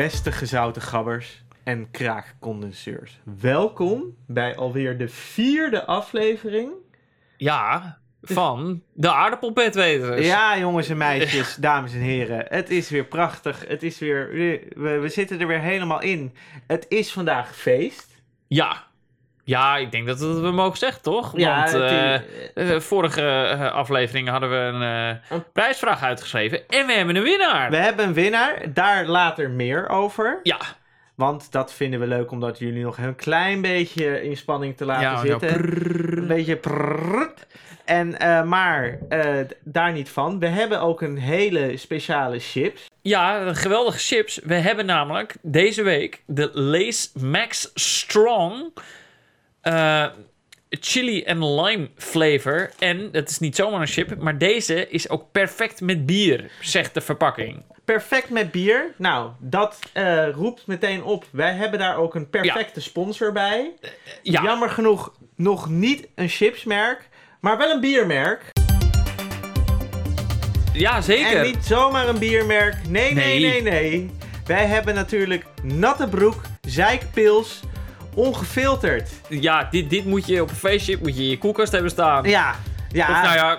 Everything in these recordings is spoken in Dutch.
beste gezouten gabbers en kraakcondenseurs. Welkom bij alweer de vierde aflevering. Ja, van de aardappelbedweters. Ja, jongens en meisjes, dames en heren. Het is weer prachtig. Het is weer, we, we zitten er weer helemaal in. Het is vandaag feest. Ja. Ja, ik denk dat we dat we mogen zeggen, toch? Ja, Want het eh, is- eh, vorige eh, aflevering hadden we een eh, Een- prijsvraag uitgeschreven. En we hebben een winnaar. We hebben een winnaar, daar later meer over. Ja. Want dat vinden we leuk omdat jullie nog een klein beetje in spanning te laten Ja, zo zitten. prrrr. Een beetje prrrrt. En, eh, maar eh, daar niet van. We hebben ook een hele speciale chips. Ja, geweldige chips. We hebben namelijk deze week de Lace Max Strong eh, chili en lime flavor. En het is niet zomaar een chip, maar deze is ook perfect met bier, zegt de verpakking. Perfect met bier. Nou, dat eh, roept meteen op. Wij hebben daar ook een perfecte sponsor bij. Ja, Jammer genoeg nog niet een chipsmerk, maar wel een biermerk. ja zeker. En niet zomaar een biermerk. Nee, nee, nee, Nee. nee. Wij hebben natuurlijk natte broek, zeikpils, ongefilterd. Ja, dit, dit moet je op een feestje moet je in je koelkast hebben staan. Ja, ja. Of nou ja,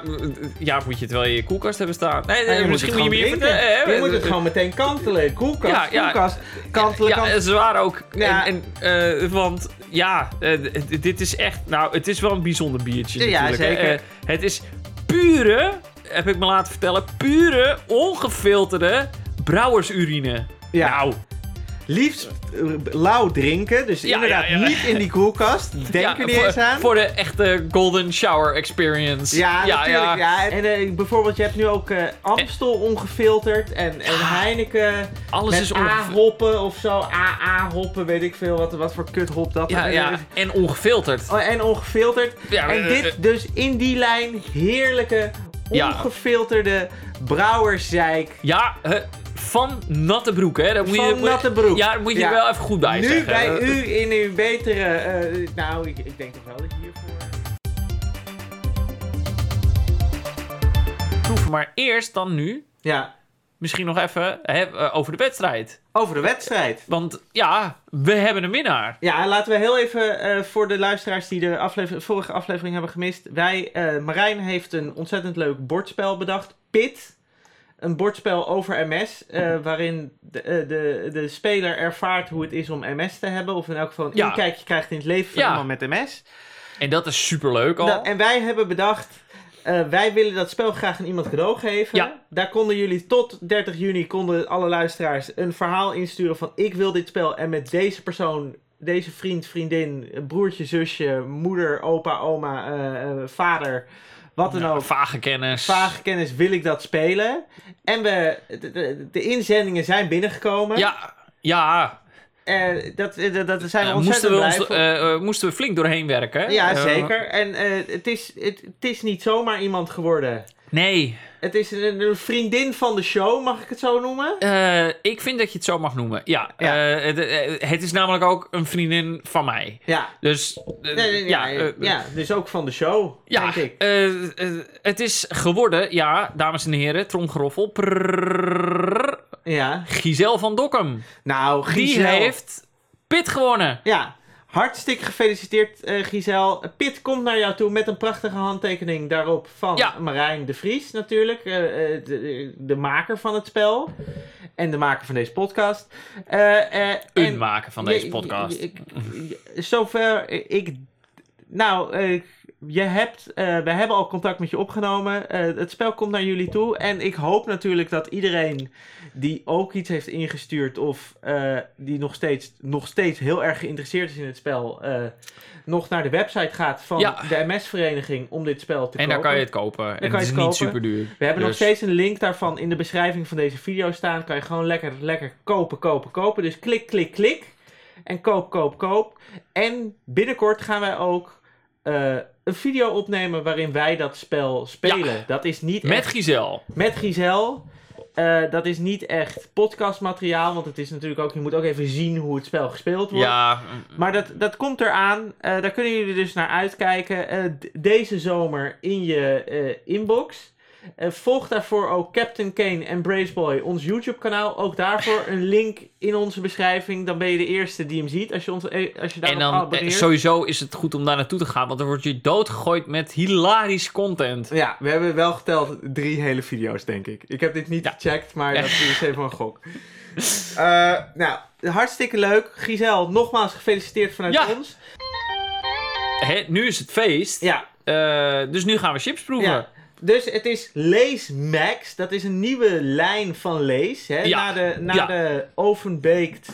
ja, moet je het wel in je koelkast hebben staan. Nee, Ja, moet misschien moet je meer vertellen. Je moet het gewoon meteen kantelen. Koelkast, Ja, ja. koelkast. Kantelen, Ja, kantelen. ze waren ook. Ja. En, en, eh, want ja, eh, dit is echt. Nou, het is wel een bijzonder biertje. Ja, natuurlijk, zeker. Eh, het is pure, heb ik me laten vertellen, pure, ongefilterde brouwersurine. Ja. Nou, Liefst eh, lauw drinken. Dus Ja, inderdaad ja, ja. niet in die koelkast. Denk er niet voor, eens aan. Voor de echte golden shower experience. Ja, natuurlijk. Ja. En eh, bijvoorbeeld, je hebt nu ook eh, Amstel ongefilterd en, en Heineken Alles met is ongefilterd. A-hoppen of zo. AA-hoppen, weet ik veel wat, wat voor kuthop dat Ja, ja, is. en ongefilterd. Oh, en ongefilterd. Ja, en eh, dit dus in die lijn heerlijke, Ja. ongefilterde brouwerszeik. Ja, eh, van natte broek, hè? Dat moet je, Van moet- natte broek. Ja, daar moet je Ja. wel even goed bij nu zeggen. bij Eh, u in uw betere... eh, nou, ik, ik denk toch wel dat je hiervoor... proeven. Maar eerst dan nu, Ja, misschien nog even hè, eh, over de wedstrijd. over de wedstrijd. Want ja, we hebben een winnaar. Ja, laten we heel even eh, voor de luisteraars die de aflever- vorige aflevering hebben gemist. Wij, eh, Marijn heeft een ontzettend leuk bordspel bedacht. Pit. Een bordspel over MS. eh, waarin de, eh, de, de speler ervaart hoe het is om MS te hebben. Of in elk geval een Ja. inkijkje krijgt in het leven van Ja. iemand met MS. En dat is superleuk al. En wij hebben bedacht. eh, wij willen dat spel graag aan iemand cadeau geven. Ja. Daar konden jullie tot 30 juni konden alle luisteraars een verhaal insturen van ik wil dit spel en met deze persoon, deze vriend, vriendin, broertje, zusje, moeder, opa, oma, vader, wat dan Ja, ook. Vage kennis. Vage kennis wil ik dat spelen. En we, de, de, de inzendingen zijn binnengekomen. Ja, ja. Eh, dat, dat, dat zijn we ontzettend moesten, we ons, moesten we flink doorheen werken. Ja, zeker. En het, is, het, het is niet zomaar iemand geworden. nee, Het is een, een vriendin van de show, mag ik het zo noemen? eh, ik vind dat je het zo mag noemen. Ja, Ja. eh, het, eh, het is namelijk ook een vriendin van mij. Ja. Dus Nee, nee, nee, ja, ja, dus ook van de show, Ja, denk ik. het is geworden, ja, dames en heren, tromgeroffel. Prrrr, Ja. Giselle van Dokkum. Nou, Die Giselle. heeft Pit gewonnen. Ja, hartstikke gefeliciteerd, eh Giselle. Pit komt naar jou toe met een prachtige handtekening daarop van Ja. Marijn de Vries natuurlijk. eh, eh, de, de maker van het spel. En de maker van deze podcast. Eh, Een en- maken van deze podcast. zover ik. Nou, je hebt, eh, we hebben al contact met je opgenomen. Eh, het spel komt naar jullie toe. En ik hoop natuurlijk dat iedereen die ook iets heeft ingestuurd. of eh, die nog steeds, nog steeds heel erg geïnteresseerd is in het spel. nog naar de website gaat van Ja. de MS-vereniging om dit spel te en kopen. daar kan je het kopen. en kan het is niet super duur. We hebben nog Dus- steeds een link daarvan in de beschrijving van deze video staan. Kan je gewoon lekker, lekker kopen, kopen, kopen. Dus klik, klik, klik. En koop, koop, koop. En binnenkort gaan wij ook een video opnemen waarin wij dat spel spelen. Ja. Dat is niet Met echt Giselle. met Giselle. Eh, dat is niet echt podcastmateriaal, want het is natuurlijk ook, je moet ook even zien hoe het spel gespeeld wordt. Ja, Maar dat, dat komt eraan. Eh, daar kunnen jullie dus naar uitkijken. Eh, deze zomer in je inbox. Eh, volg daarvoor ook Captain Kane en Braceboy, ons YouTube kanaal. Ook daarvoor een link in onze beschrijving. Dan ben je de eerste die hem ziet als je, ons, eh, als je En daarop dan eh, abonneert. sowieso is het goed om daar naartoe te gaan, want dan word je doodgegooid met hilarisch content. Ja, we hebben wel geteld drie hele video's, denk ik. Ik heb dit niet Ja. gecheckt, maar Ja. dat is even een gok. Eh, nou, hartstikke leuk. Giselle, nogmaals gefeliciteerd vanuit Ja. ons. Nu is het feest, Ja, eh, dus nu gaan we chips proeven. Dus het is Lees Max. Dat is een nieuwe lijn van Lees. Hè? Ja. Na de, na Ja. de ovenbaked,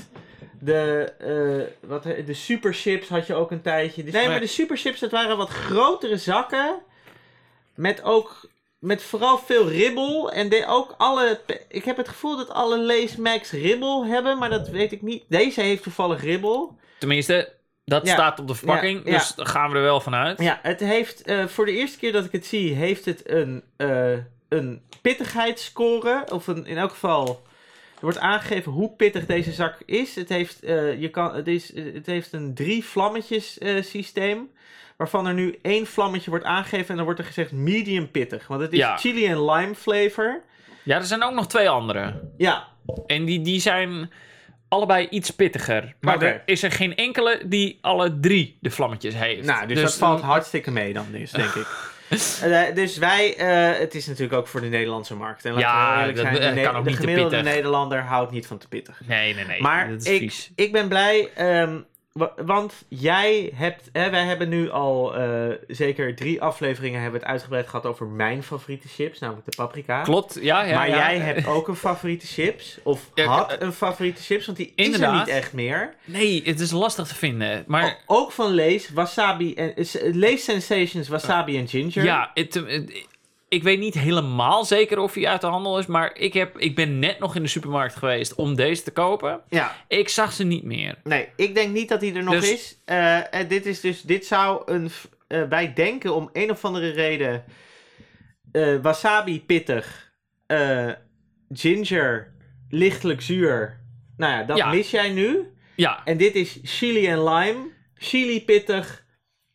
de, eh, wat, de super chips had je ook een tijdje. Dus, nee, Maar- maar de super chips, dat waren wat grotere zakken. Met ook, met vooral veel ribbel. En de, ook alle, ik heb het gevoel dat alle Lees Max ribbel hebben, maar dat weet ik niet. Deze heeft toevallig ribbel. Tenminste, dat Ja. staat op de verpakking, Ja, dus daar gaan we er wel vanuit. Ja, het heeft, eh, voor de eerste keer dat ik het zie, heeft het een, eh een pittigheidsscore. Of een, in elk geval, er wordt aangegeven hoe pittig deze zak is. Het heeft, eh, je kan, het is, het heeft een drie vlammetjes systeem. Waarvan er nu één vlammetje wordt aangegeven en dan wordt er gezegd medium pittig. Want het is Ja. chili en lime flavor. Ja, er zijn ook nog twee andere. Ja, En die, die zijn allebei iets pittiger. Maar er is er geen enkele die alle drie de vlammetjes heeft. nou, dus, dat valt hartstikke mee dan dus, denk ik. Eh, dus wij, eh, het is natuurlijk ook voor de Nederlandse markt. En laten Ja, we eerlijk dat- zijn, de, eh, Ne- kan ook de niet te gemiddelde. Nederlander houdt niet van te pittig. Nee, nee, nee. Maar dat is ik, vies. ik ben blij, ehm, want jij hebt, hè, wij hebben nu al eh, zeker drie afleveringen hebben we het uitgebreid gehad over mijn favoriete chips, namelijk de paprika. Klopt, ja, ja. maar ja. jij hebt ook een favoriete chips, of had eh, een favoriete chips, want die is er niet echt meer. Nee, het is lastig te vinden. Maar O- ook van Lees, wasabi en eh, Lees Sensations, wasabi en ginger. ja, het, het- ik weet niet helemaal zeker of hij uit de handel is. Maar ik, heb, ik ben net nog in de supermarkt geweest om deze te kopen. ja. Ik zag ze niet meer. Nee, ik denk niet dat hij er nog Dus- is. En dit is dus, dit zou een, eh, wij denken om een of andere reden, wasabi pittig, ginger lichtelijk zuur. Nou ja, dat Ja. mis jij nu. Ja, En dit is chili en lime. Chili pittig,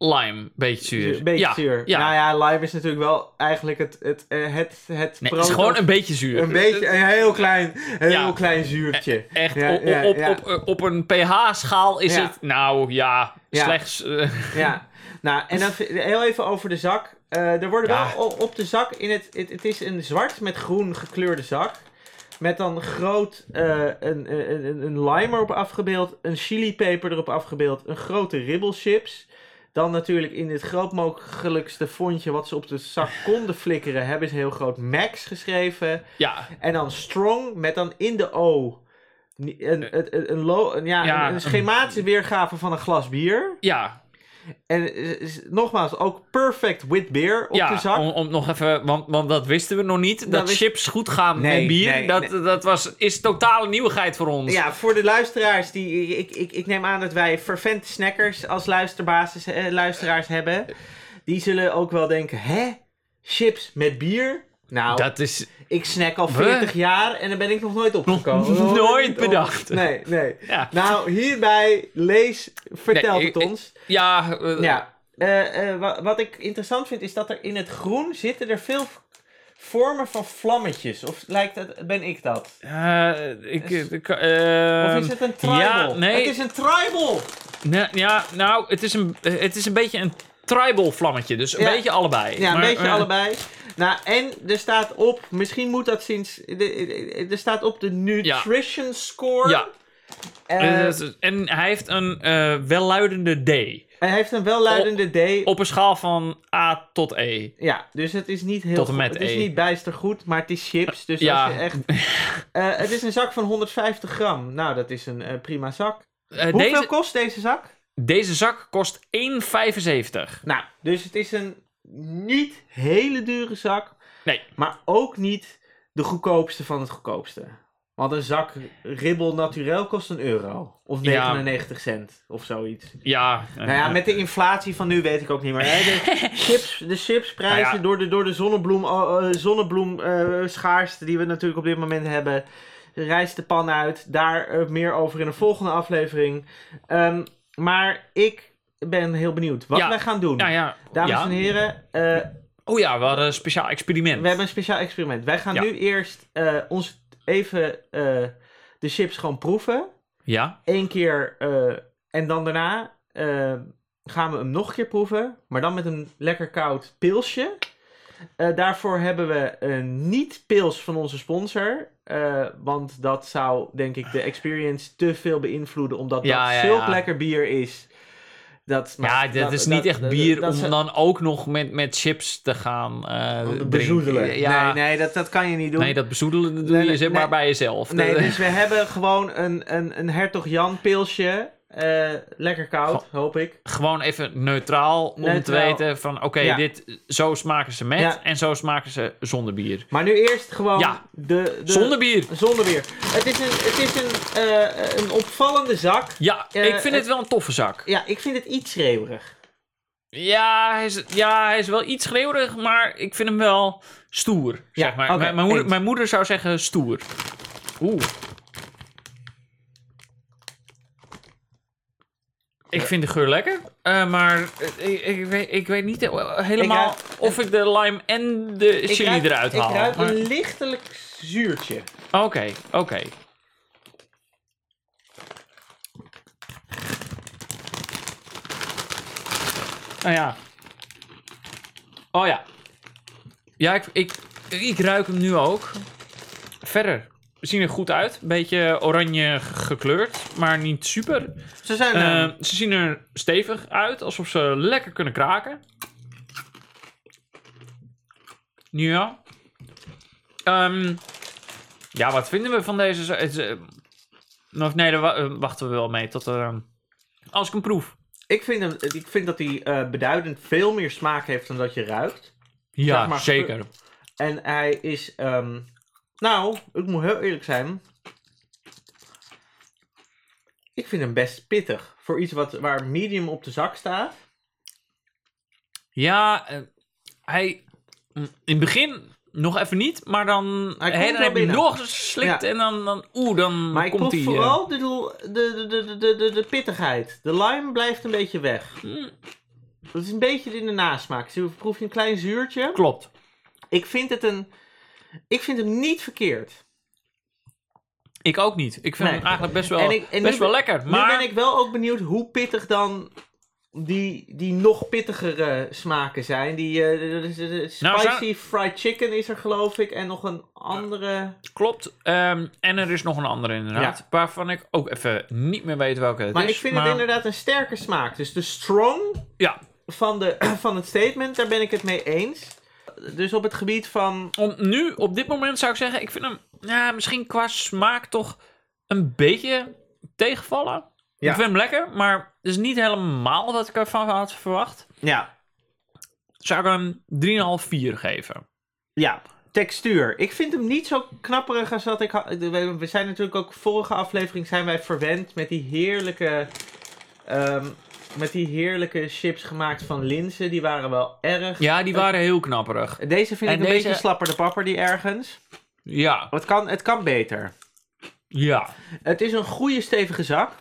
lime, beetje zuur. een beetje ja, zuur. Ja. Nou ja, lime is natuurlijk wel eigenlijk het, het, eh, het, het, nee, het is gewoon een beetje zuur. een beetje, een heel klein, heel Ja. klein zuurtje. Echt, Ja, op, op. Op, op, een pH-schaal is het, nou ja, slechts... eh, Ja, nou, en dan heel even over de zak. Eh, er worden wel op de zak, in het, het, het is een zwart met groen gekleurde zak. Met dan groot een, een, een, een lime erop afgebeeld, een chilipeper erop afgebeeld, een grote ribbelchips. Dan natuurlijk in het groot mogelijkste fondje wat ze op de zak konden flikkeren, hebben ze heel groot Max geschreven. ja, En dan strong met dan in de O. Een, een, een, een, lo- een, ja, Ja, een, een schematische weergave van een glas bier. ja, En eh, is- nogmaals, ook perfect with beer op ja de zak. Om, om nog even, want, want dat wisten we nog niet. Dat wist- chips goed gaan Nee, met bier, nee, dat, nee. dat was, is totale nieuwigheid voor ons. Ja, voor de luisteraars, die, ik, ik, ik neem aan dat wij fervente snackers als luisterbasis, eh, luisteraars hebben. Die zullen ook wel denken, hè? Chips met bier? Nou, Dat is, ik snack al We- 40 jaar en daar ben ik nog nooit opgekomen. Nog nooit bedacht. Nee, nee. ja. Nou, hierbij, lees, vertelt Nee, het ik- ons. Ja, eh, Ja, eh, eh, wa- wat ik interessant vind is dat er in het groen zitten er veel vormen van vlammetjes. Of lijkt het, ben ik dat? eh, ik, Is- ik, eh, Of is het een tribal? ja, nee. Het is een tribal! nee, ja, nou, het is, een, het is een beetje een tribal vlammetje, dus een Ja. beetje allebei. Ja, een Maar, beetje allebei. Nou, en er staat op, misschien moet dat sinds, er staat op de nutrition score. Ja. Eh, eh, en hij heeft een eh, welluidende D. hij heeft een welluidende D. Op een schaal van A tot E. Ja, dus het is niet heel Tot en goed. met Het is E. niet bijster goed, maar het is chips. Dus Ja. als je echt... Het is een zak van 150 gram. Nou, dat is een prima zak. Hoeveel deze, kost deze zak? deze zak kost 1,75. Nou, dus het is een niet hele dure zak. Nee. Maar ook niet de goedkoopste van het goedkoopste. Want een zak Ribbel Naturel kost een euro. Of Ja. 99 cent. Of zoiets. Ja. eh, Nou ja, met de inflatie van nu weet ik ook niet meer. De, chips, de chipsprijzen Nou ja. door de, door de zonnebloem, uh, zonnebloem eh, schaarste die we natuurlijk op dit moment hebben. Rijst de pan uit. Daar eh, meer over in een volgende aflevering. Ehm, maar ik ben heel benieuwd wat Ja. wij gaan doen. ja. Dames en heren, eh, Oh ja, we hadden een speciaal experiment. We hebben een speciaal experiment. Wij gaan nu eerst eh, ons even eh, de chips gewoon proeven. Ja? Eén keer en dan daarna gaan we hem nog een keer proeven. Maar dan met een lekker koud pilsje. Daarvoor hebben we een niet-pils van onze sponsor. want dat zou, denk ik, de experience te veel beïnvloeden. Omdat Ja, dat ja, zulk ja. lekker bier is. Dat, Ja, maar dat is niet echt bier dat om dan ook nog met, met chips te gaan eh bezoedelen. Ja, Nee, nee dat, dat kan je niet doen. nee, dat bezoedelen doe Nee, je nee, zeg maar nee. bij jezelf. Nee, dus we hebben gewoon een, een, een Hertog Jan pilsje. Eh, lekker koud, hoop ik. Gewoon even neutraal, om te weten van oké, Ja. dit zo smaken ze met Ja. en zo smaken ze zonder bier. Maar nu eerst gewoon Ja. de, de... Zonder bier. Zonder bier. Het is een, het is een, eh, een opvallende zak. Ja, Eh, ik vind het- wel een toffe zak. Ja, ik vind het iets schreeuwerig. Ja hij, is, ja, hij is wel iets schreeuwerig, maar ik vind hem wel stoer. Zeg maar. mijn, mijn, moeder, eens. mijn moeder zou zeggen stoer. Oeh. Ik vind de geur lekker, eh, maar eh, ik, ik, weet, ik weet niet eh, helemaal Ik ruik- of ik de lime en de chili ruik- eruit haal. Ik ruik maar- een lichtelijk zuurtje. Oké, oké. Nou ja. Oh ja. Ja, ik, ik, ik ruik hem nu ook. Verder. Ze zien er goed uit. Beetje oranje gekleurd, maar niet super. Ze zijn... Eh, eh, ze zien er stevig uit, alsof ze lekker kunnen kraken. Ja. Ehm, ja, wat vinden we van deze? is, eh, nee, daar eh, wachten we wel mee tot eh, als ik hem proef. ik, vind hem, ik vind dat hij beduidend veel meer smaak heeft dan dat je ruikt. Ja, Zeg maar, zeker. En hij is... ehm, nou, ik moet heel eerlijk zijn. Ik vind hem best pittig. Voor iets wat, waar medium op de zak staat. Ja, eh, hij mm, in het begin nog even niet, maar dan, Hij dan heb je nog geslikt Ja. en dan, dan oeh, dan Maar ik komt proef hij. eh, vooral de, de, de, de, de, de, pittigheid. De lime blijft een beetje weg. mm, Het is een beetje in de nasmaak. Je proef je een klein zuurtje. klopt. Ik vind het een... Ik vind hem niet verkeerd. Ik ook niet. Ik vind Nee. hem eigenlijk best wel, En ik- en best nu wel lekker. Maar Nu ben ik wel ook benieuwd hoe pittig dan die, die nog pittigere smaken zijn. Die eh, Nou, spicy fried chicken is er geloof ik. En nog een andere... klopt. Ehm, en er is nog een andere inderdaad. Ja. Waarvan ik ook even niet meer weet welke het Maar is. ik vind het inderdaad een sterke smaak. Dus de strong Ja, van, de, van het statement, daar ben ik het mee eens. Dus op het gebied van... om, nu, op dit moment zou ik zeggen, ik vind hem ja, misschien qua smaak toch een beetje tegenvallen. Ja. Ik vind hem lekker, maar het is niet helemaal wat ik ervan had verwacht. Ja, Zou ik hem 3,5, 4 geven. Ja, textuur. Ik vind hem niet zo knapperig als wat ik had. We we zijn natuurlijk ook vorige aflevering zijn wij verwend met die heerlijke. ehm, met die heerlijke chips gemaakt van linzen. Die waren wel erg. Ja, die waren heel knapperig. Deze vind En ik een deze- beetje slapper de papper die ergens. Ja, Het kan, het kan beter. ja. Het is een goede stevige zak.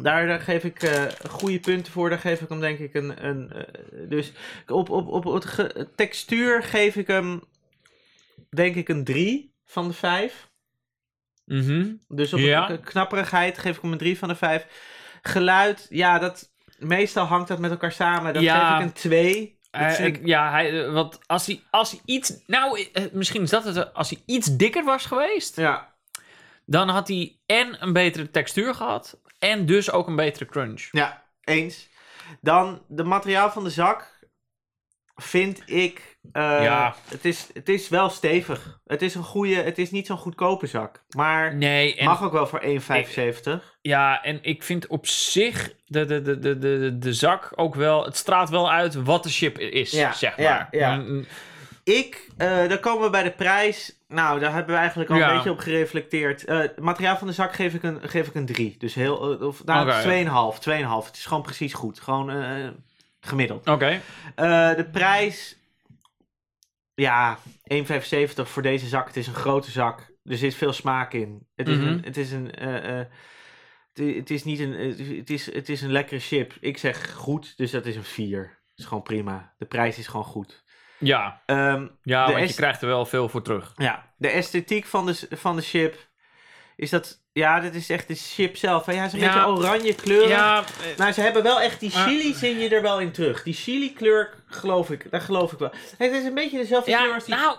Daar, daar geef ik eh, goede punten voor. Daar geef ik hem denk ik een... een eh, dus op, op, op het textuur geef ik hem denk ik een 3 van de 5. Mhm. Dus op Ja. de knapperigheid geef ik hem een 3 van de 5. Geluid, ja, dat, meestal hangt dat met elkaar samen. Dan Ja. geef ik een 2. Dat Eh, vind ik- ja, hij, eh, want als hij, als hij iets... Nou, eh, misschien is dat het. Als hij iets dikker was geweest, Ja, dan had hij en een betere textuur gehad. En dus ook een betere crunch. ja, eens. Dan de materiaal van de zak vind ik... eh, Ja. het, is, het is wel stevig. Het is een goede, het is niet zo'n goedkope zak. Maar Nee, en, mag ook wel voor 1,75. ja, en ik vind op zich de, de, de, de, de, de zak ook wel... Het straalt wel uit wat de chip is, Ja, zeg maar. ja, ja. Mm, Ik, eh, dan komen we bij de prijs. Nou, daar hebben we eigenlijk al Ja. een beetje op gereflecteerd. Eh, het materiaal van de zak geef ik een, geef ik een 3. Dus heel, of nou, Oké. 2,5. 2,5. Het is gewoon precies goed. Gewoon gemiddeld. Oké. De prijs, ja, 1,75 voor deze zak. Het is een grote zak. Er zit veel smaak in. Het is Mhm. een, het is een, eh, eh, het- het is niet een, het is, het is een lekkere chip. Ik zeg goed, dus dat is een 4. Dat is gewoon prima. De prijs is gewoon goed. Ja, Ehm, ja want je krijgt er wel veel voor terug. ja, de esthetiek van de, van de chip is dat... Ja, dit is echt de chip zelf. hè. Ja, het is een Ja. beetje oranje kleurig. Ja, Nou, ze hebben wel echt die Maar- chili zie je er wel in terug. Die chili kleur geloof ik, daar geloof ik wel. Het is een beetje dezelfde kleur als die... nou,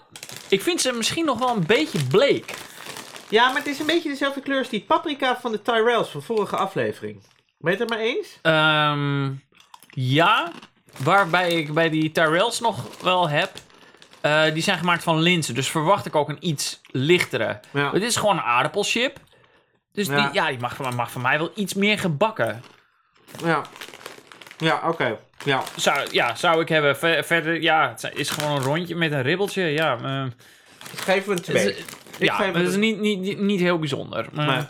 ik vind ze misschien nog wel een beetje bleek. Ja, maar het is een beetje dezelfde kleur als die paprika van de Tyrells van vorige aflevering. Ben je het er maar eens? Ehm, ja, waarbij ik bij die Tyrells nog wel heb. eh, die zijn gemaakt van linzen, dus verwacht ik ook een iets lichtere. Ja. Het is gewoon een aardappelchip. Dus Ja. die, ja, die mag, van- mag van mij wel iets meer gebakken. Ja. Ja, oké. Ja. Zou, ja, zou ik hebben. Ver- verder, ja, het is gewoon een rondje met een ribbeltje. Ja, Geef me een het twee. is, Ik ja maar het is het- niet, niet, niet, heel bijzonder. Maar- Nee.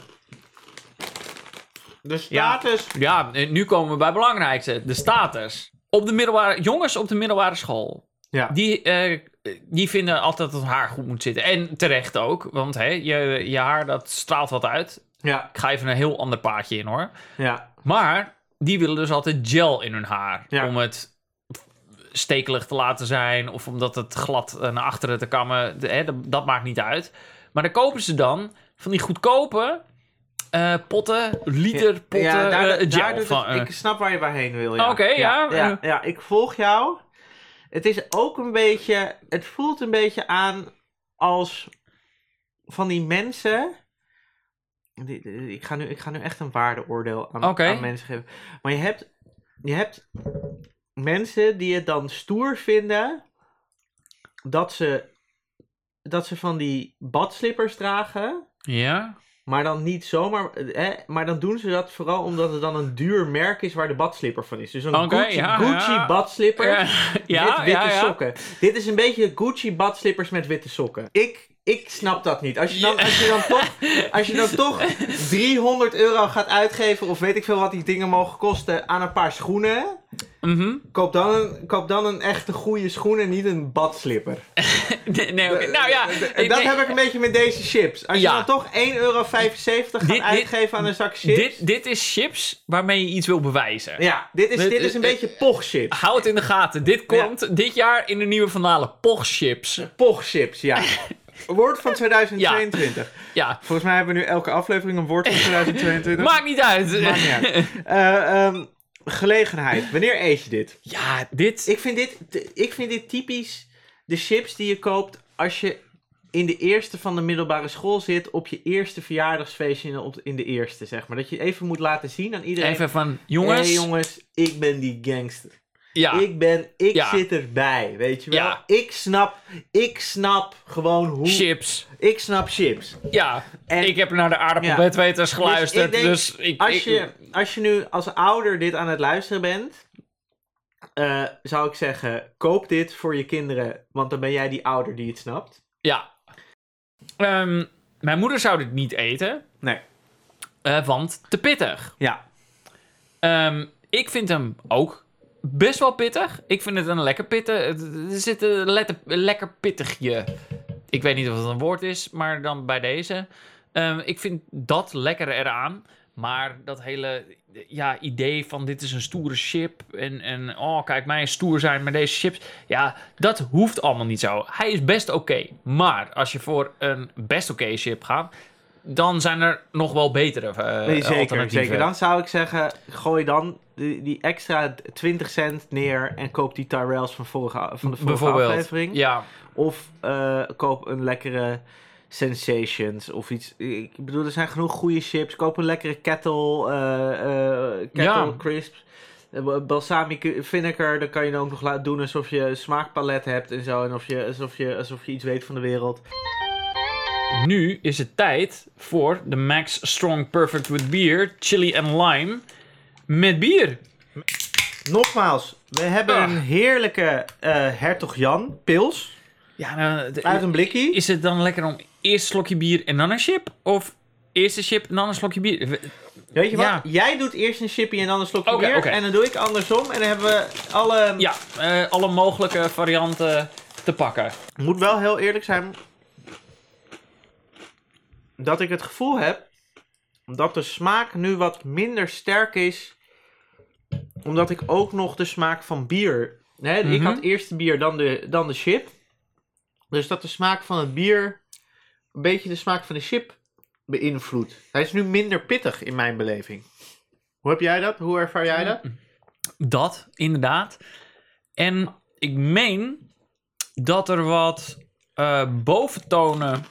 De status. Ja, eh, nu komen we bij het belangrijkste. De status. Op de middelbare, jongens op de middelbare school. Ja. Die, eh, die vinden altijd dat het haar goed moet zitten. En terecht ook. Want hè, je, je haar dat straalt wat uit. Ja. Ik ga even een heel ander paadje in hoor. Ja. Maar die willen dus altijd gel in hun haar. Ja. Om het stekelig te laten zijn. Of omdat het glad eh, naar achteren te kammen. De- hè, dat, dat maakt niet uit. Maar dan kopen ze dan van die goedkope eh, potten, liter potten ja, daar, eh, gel. daar van, het- ik snap waar je bij heen wil. Ja. Oké, ja, Ja, ja, ik volg jou. Het is ook een beetje. Het voelt een beetje aan als van die mensen. Ik ga nu, ik ga nu echt een waardeoordeel aan, aan mensen geven. Maar je hebt, je hebt mensen die het dan stoer vinden dat ze, dat ze van die badslippers dragen. ja. Maar dan niet zomaar. Hè, maar dan doen ze dat vooral omdat het dan een duur merk is waar de badslipper van is. Dus een Gucci, ja, Gucci ja. badslipper Ja, ja, met witte sokken. Dit is een beetje Gucci badslippers met witte sokken. Ik, ik snap dat niet. Als je, dan, als, je dan toch, als je dan toch 300 euro gaat uitgeven, of weet ik veel wat die dingen mogen kosten, aan een paar schoenen. Mhm. Koop dan een, koop dan een echte goede schoen en niet een badslipper. Nee. Nou ja, En dat nee, heb ik een beetje met deze chips. Als Ja. je dan toch 1,75 euro gaat dit- uitgeven aan een zak chips. dit, dit is chips waarmee je iets wil bewijzen. Ja, dit is, Dit dit is- een beetje pochchips. Houd het in de gaten. Dit komt dit jaar in de nieuwe Vandalen. Pochchips. Pochchips, ja. Woord van 2022. Ja, Volgens mij hebben we nu elke aflevering een woord van 2022. maakt niet uit. Maakt niet uit. Eh, ehm, gelegenheid. Wanneer eet je dit? Ja, dit... Ik vind dit, ik vind dit typisch de chips die je koopt als je in de eerste van de middelbare school zit op je eerste verjaardagsfeestje in de, op- in de eerste, zeg maar. Dat je even moet laten zien aan iedereen. Even van, jongens. Hey jongens, ik ben die gangster. Ja, Ik ben, ik Ja. zit erbij, weet je wel? Ja. Ik snap, ik snap gewoon hoe... chips. Ik snap chips. Ja, En- ik heb naar de aardappelbedweters geluisterd. Dus Dus ik Als ik- je, als je nu als ouder dit aan het luisteren bent, eh, zou ik zeggen, koop dit voor je kinderen, want dan ben jij die ouder die het snapt. Ja. Ehm, mijn moeder zou dit niet eten, Nee. eh, want te pittig. Ja. Ehm, ik vind hem ook best wel pittig. Ik vind het een lekker pittig. Er zit een lekker pittigje. Ik weet niet of het een woord is, maar dan bij deze. Ehm, ik vind dat lekker eraan. Maar dat hele ja, idee van dit is een stoere chip. En, en oh, kijk mij stoer zijn met deze chips. Ja, dat hoeft allemaal niet zo. Hij is best oké. Maar als je voor een best oké chip gaat, dan zijn er nog wel betere eh Nee, zeker, alternatieven. zeker. Dan zou ik zeggen, gooi dan die, die extra 20 cent neer en koop die Tyrells van, vorige, van de vorige aflevering. Ja, Of eh, koop een lekkere Sensations of iets. Ik bedoel, er zijn genoeg goede chips. Koop een lekkere kettle, eh, kettle Ja. crisps. Balsamic vinegar, dan kan je dan ook nog laten doen alsof je een smaakpalet hebt en zo. En of je, alsof, je, alsof je iets weet van de wereld. Nu is het tijd voor de Max Strong Perfect with Beer, chili en lime met bier. Nogmaals, we hebben Ah. een heerlijke eh Hertog Jan pils Ja, nou, de- uit een blikkie. is het dan lekker om eerst een slokje bier en dan een chip? Of eerst een chip en dan een slokje bier? We- Weet je wat? ja. Jij doet eerst een chippy en dan een slokje bier. oké. En dan doe ik andersom. En dan hebben we alle... Ja, eh, alle mogelijke varianten te pakken. Moet wel heel eerlijk zijn. Dat ik het gevoel heb. Dat de smaak nu wat minder sterk is. Omdat ik ook nog de smaak van bier Nee, Ik Mhm. had eerst de bier, dan de, dan de chip. Dus dat de smaak van het bier een beetje de smaak van de chip beïnvloedt. Hij is nu minder pittig in mijn beleving. Hoe heb jij dat? Hoe ervaar jij dat? Dat, inderdaad. En ik meen dat er wat eh, boventonen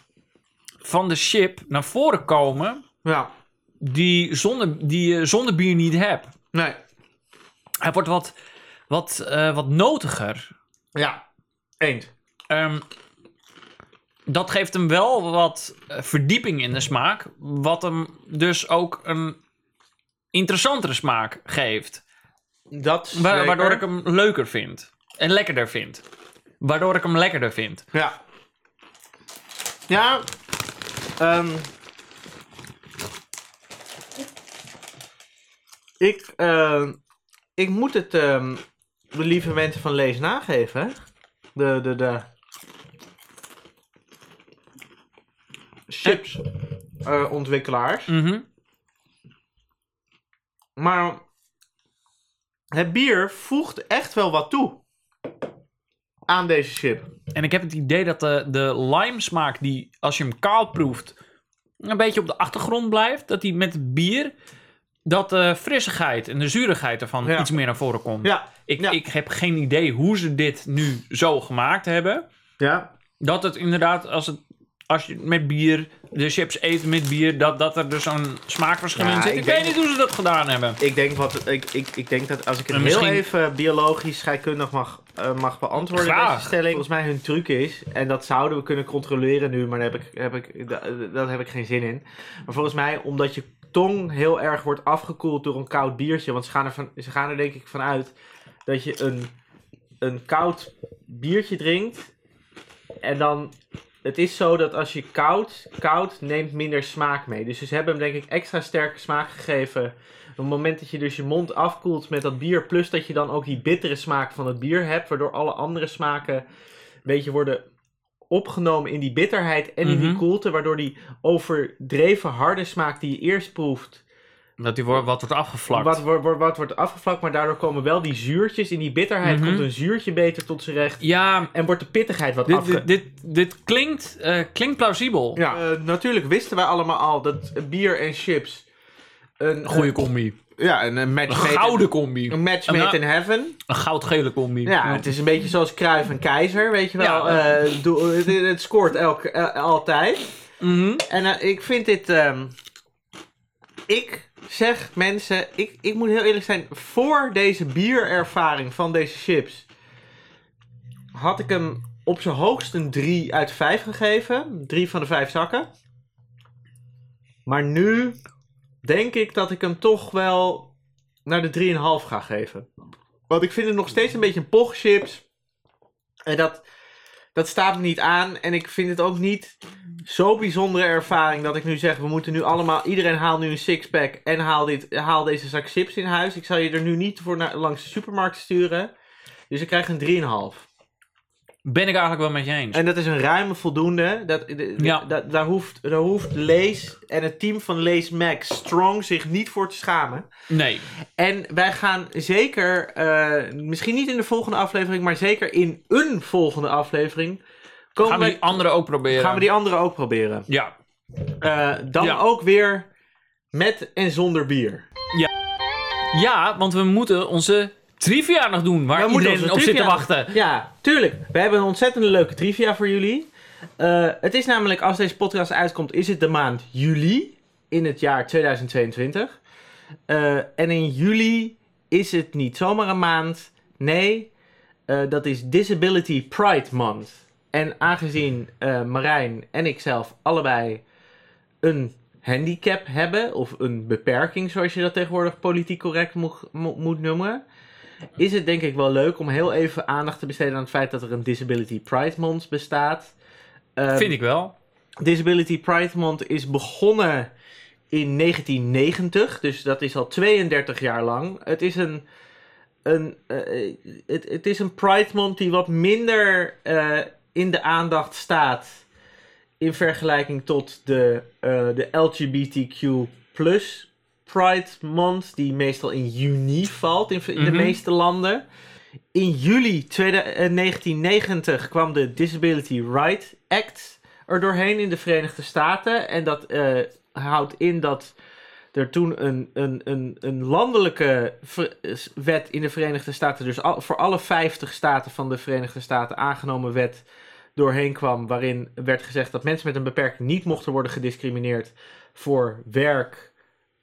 van de chip naar voren komen Ja. die zonder, die je zonder bier niet hebt. Nee. Hij wordt wat, wat, eh, wat notiger. Ja. Eend. Ehm, dat geeft hem wel wat eh, verdieping in de smaak. Wat hem dus ook een interessantere smaak geeft. Dat Wa- waardoor ik hem leuker vind. En lekkerder vind. Waardoor ik hem lekkerder vind. Ja. Ja. Ehm, ik, ehm, ik moet het ehm, de lieve mensen van Lees nageven. hè. De, de, de chips eh, ontwikkelaars. Mhm. Maar het bier voegt echt wel wat toe aan deze chip. En ik heb het idee dat de, de lime smaak die als je hem kaal proeft een beetje op de achtergrond blijft. Dat die met het bier dat de frissigheid en de zuurigheid ervan Ja. iets meer naar voren komt. Ja, Ik, Ja. ik heb geen idee hoe ze dit nu zo gemaakt hebben. ja. Dat het inderdaad, als, het, als je met bier, de chips eet met bier, dat, dat er dus zo'n smaakverschil Ja, in zit. ik weet niet hoe ze dat gedaan hebben. Ik denk, wat, ik, ik, ik denk dat als ik het En heel misschien- even biologisch scheikundig mag, eh, mag beantwoorden, Graag. deze stelling. Volgens mij hun truc is, en dat zouden we kunnen controleren nu, maar daar heb ik, heb ik, da- daar heb ik geen zin in. Maar volgens mij, omdat je tong heel erg wordt afgekoeld door een koud biertje, want ze gaan er, van, ze gaan er denk ik vanuit dat je een, een koud biertje drinkt en dan... Het is zo dat als je koud, koud neemt minder smaak mee. Dus ze hebben hem denk ik extra sterke smaak gegeven op het moment dat je dus je mond afkoelt met dat bier, plus dat je dan ook die bittere smaak van het bier hebt, waardoor alle andere smaken een beetje worden opgenomen in die bitterheid en in die Mhm. koelte, waardoor die overdreven harde smaak die je eerst proeft, Dat die wordt, wat wordt afgevlakt. wat, wordt- wat wordt afgevlakt, maar daardoor komen wel die zuurtjes. In die bitterheid Mhm. komt een zuurtje beter tot zijn recht Ja, en wordt de pittigheid wat dit, afge... dit, dit, dit klinkt, eh, klinkt plausibel. Ja, eh, natuurlijk wisten wij allemaal al dat bier en chips een eh, combi. ja, een, een match Een made gouden combi. een match made in heaven. Een goudgele combi. Ja, het is een beetje zoals Kruif en Keizer, weet je wel. Ja. Eh, het, het scoort elke, eh, altijd. Mhm. En ik vind dit... ehm, ik zeg mensen... Ik, ik moet heel eerlijk zijn. Voor deze bierervaring van deze chips... had ik hem op zijn hoogst een 3 uit 5 gegeven. 3 van de 5 zakken. Maar nu denk ik dat ik hem toch wel naar de 3,5 ga geven. Want ik vind het nog steeds een beetje een pochchips. En dat, dat staat me niet aan. En ik vind het ook niet zo'n bijzondere ervaring dat ik nu zeg: we moeten nu allemaal, iedereen haal nu een sixpack en haal, dit, haal deze zak chips in huis. Ik zal je er nu niet voor naar, langs de supermarkt sturen. Dus ik krijg een 3,5. Ben ik eigenlijk wel met je eens. En dat is een ruime voldoende. Dat, de- Ja. dat, daar, hoeft, daar hoeft Lees en het team van Lees Max Strong zich niet voor te schamen. Nee. En wij gaan zeker, eh, misschien niet in de volgende aflevering, maar zeker in een volgende aflevering. Komen Gaan we die andere ook proberen? gaan we die andere ook proberen. Ja. Eh, dan Ja. ook weer met en zonder bier. Ja, want we moeten onze trivia nog doen. Waar We iedereen op zit te wachten. Ja, tuurlijk. We hebben een ontzettend leuke trivia voor jullie. Eh, het is namelijk, als deze podcast uitkomt, is het de maand juli in het jaar 2022. Eh, en in juli is het niet zomaar een maand. Nee, dat is Disability Pride Month. En aangezien eh, Marijn en ik zelf allebei een handicap hebben, of een beperking, zoals je dat tegenwoordig politiek correct mo- mo- moet noemen, is het denk ik wel leuk om heel even aandacht te besteden aan het feit dat er een Disability Pride Month bestaat. Ehm, Vind ik wel. Disability Pride Month is begonnen in 1990, dus dat is al 32 jaar lang. Het is een, een, eh, het, het is een Pride Month die wat minder eh, in de aandacht staat in vergelijking tot de, eh, de LGBTQ Pride Month, die meestal in juni valt in, in de Mhm. meeste landen. In juli tweede- eh, 1990 kwam de Disability Rights Act er doorheen in de Verenigde Staten. En dat eh, houdt in dat er toen een, een, een, een landelijke wet in de Verenigde Staten, dus al, voor alle 50 staten van de Verenigde Staten aangenomen wet doorheen kwam, waarin werd gezegd dat mensen met een beperking niet mochten worden gediscrimineerd voor werk,